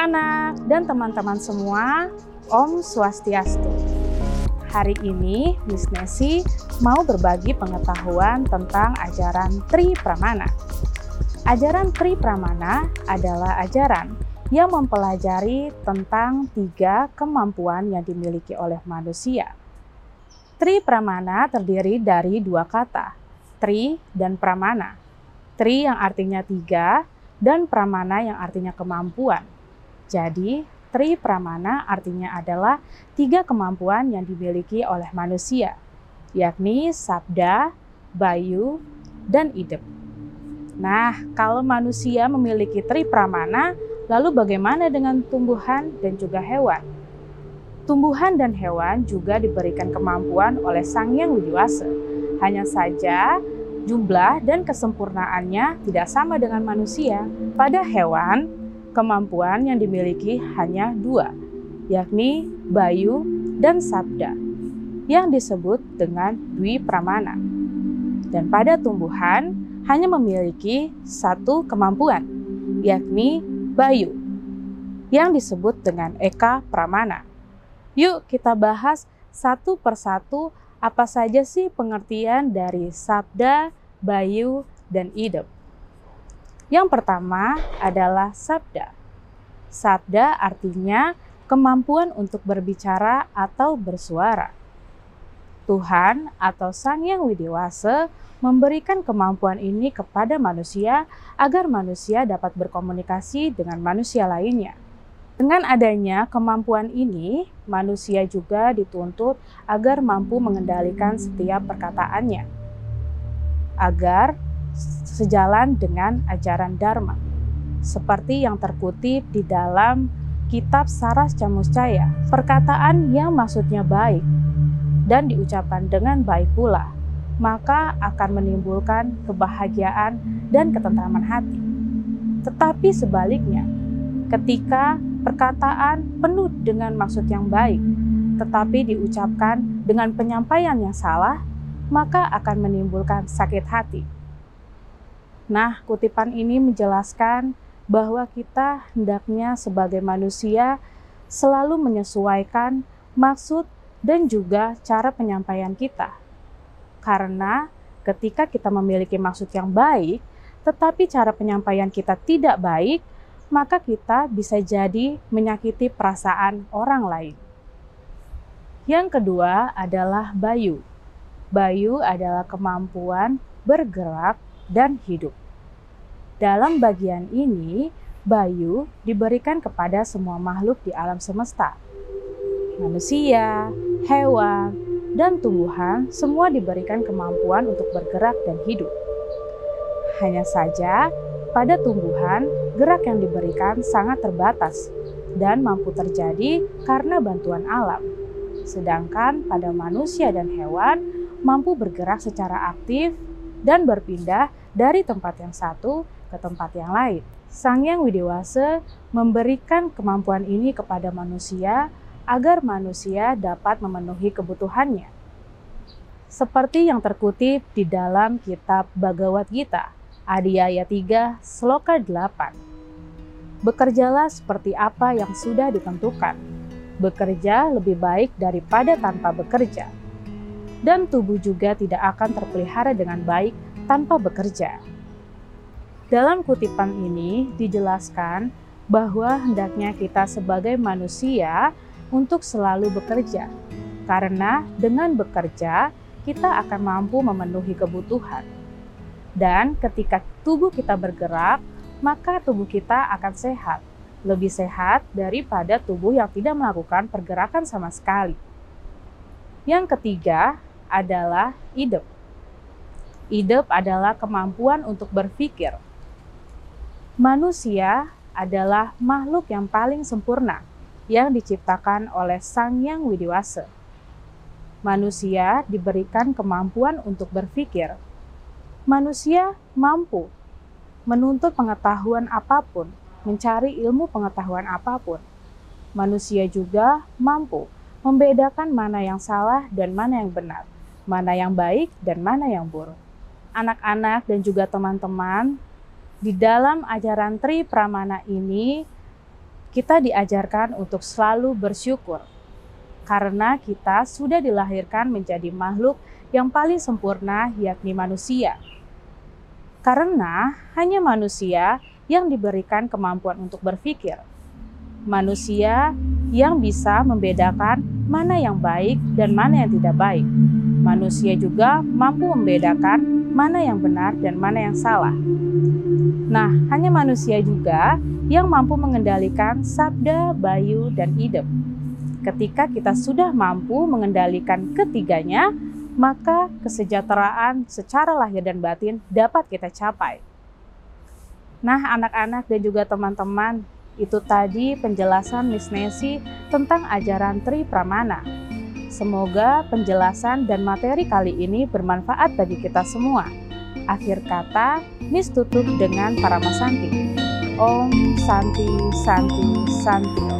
Anak-anak dan teman-teman semua, Om Swastiastu. Hari ini Miss Nesi mau berbagi pengetahuan tentang ajaran Tri Pramana. Ajaran Tri Pramana adalah ajaran yang mempelajari tentang tiga kemampuan yang dimiliki oleh manusia. Tri Pramana terdiri dari dua kata, Tri dan Pramana. Tri yang artinya tiga dan Pramana yang artinya kemampuan. Jadi, Tri Pramana artinya adalah tiga kemampuan yang dimiliki oleh manusia, yakni sabda, bayu, dan idep. Nah, kalau manusia memiliki Tri Pramana, lalu bagaimana dengan tumbuhan dan juga hewan? Tumbuhan dan hewan juga diberikan kemampuan oleh Sang Yang Widiwasa. Hanya saja jumlah dan kesempurnaannya tidak sama dengan manusia. Pada hewan, kemampuan yang dimiliki hanya dua, yakni Bayu dan Sabda, yang disebut dengan Dwi Pramana. Dan pada tumbuhan hanya memiliki satu kemampuan, yakni Bayu, yang disebut dengan Eka Pramana. Yuk kita bahas satu persatu apa saja sih pengertian dari Sabda, Bayu, dan Idep. Yang pertama adalah sabda. Sabda artinya kemampuan untuk berbicara atau bersuara. Tuhan atau Sang Yang Widiwasa memberikan kemampuan ini kepada manusia agar manusia dapat berkomunikasi dengan manusia lainnya. Dengan adanya kemampuan ini, manusia juga dituntut agar mampu mengendalikan setiap perkataannya, agar sejalan dengan ajaran Dharma. Seperti yang terkutip di dalam kitab Saras Camuscaya, perkataan yang maksudnya baik dan diucapkan dengan baik pula, maka akan menimbulkan kebahagiaan dan ketentraman hati. Tetapi sebaliknya, ketika perkataan penuh dengan maksud yang baik, tetapi diucapkan dengan penyampaian yang salah, maka akan menimbulkan sakit hati. Nah, kutipan ini menjelaskan bahwa kita hendaknya sebagai manusia selalu menyesuaikan maksud dan juga cara penyampaian kita. Karena ketika kita memiliki maksud yang baik, tetapi cara penyampaian kita tidak baik, maka kita bisa jadi menyakiti perasaan orang lain. Yang kedua adalah bayu. Bayu adalah kemampuan bergerak dan hidup. Dalam bagian ini, bayu diberikan kepada semua makhluk di alam semesta. Manusia, hewan, dan tumbuhan semua diberikan kemampuan untuk bergerak dan hidup. Hanya saja, pada tumbuhan, gerak yang diberikan sangat terbatas dan mampu terjadi karena bantuan alam. Sedangkan pada manusia dan hewan mampu bergerak secara aktif dan berpindah dari tempat yang satu ke tempat yang lain. Sang Yang Widiwasa memberikan kemampuan ini kepada manusia agar manusia dapat memenuhi kebutuhannya. Seperti yang terkutip di dalam kitab Bhagavad Gita, Adiyaya 3, Sloka 8. Bekerjalah seperti apa yang sudah ditentukan. Bekerja lebih baik daripada tanpa bekerja. Dan tubuh juga tidak akan terpelihara dengan baik tanpa bekerja. Dalam kutipan ini dijelaskan bahwa hendaknya kita sebagai manusia untuk selalu bekerja, karena dengan bekerja kita akan mampu memenuhi kebutuhan. Dan ketika tubuh kita bergerak, maka tubuh kita akan sehat, lebih sehat daripada tubuh yang tidak melakukan pergerakan sama sekali. Yang ketiga adalah hidup. Idep adalah kemampuan untuk berpikir. Manusia adalah makhluk yang paling sempurna yang diciptakan oleh Sang Yang Widiwasa. Manusia diberikan kemampuan untuk berpikir. Manusia mampu menuntut pengetahuan apa pun, mencari ilmu pengetahuan apa pun. Manusia juga mampu membedakan mana yang salah dan mana yang benar, mana yang baik dan mana yang buruk anak-anak dan juga teman-teman di dalam ajaran Tri Pramana ini kita diajarkan untuk selalu bersyukur karena kita sudah dilahirkan menjadi makhluk yang paling sempurna, yakni manusia. Karena hanya manusia yang diberikan kemampuan untuk berpikir, manusia yang bisa membedakan mana yang baik dan mana yang tidak baik. Manusia juga mampu membedakan mana yang benar dan mana yang salah. Nah, hanya manusia juga yang mampu mengendalikan sabda, bayu, dan idem. Ketika kita sudah mampu mengendalikan ketiganya, maka kesejahteraan secara lahir dan batin dapat kita capai. Nah, anak-anak dan juga teman-teman, itu tadi penjelasan Miss Nancy tentang ajaran Tri Pramana. Semoga penjelasan dan materi kali ini bermanfaat bagi kita semua. Akhir kata, Miss tutup dengan para masanti. Om Santi Santi Santi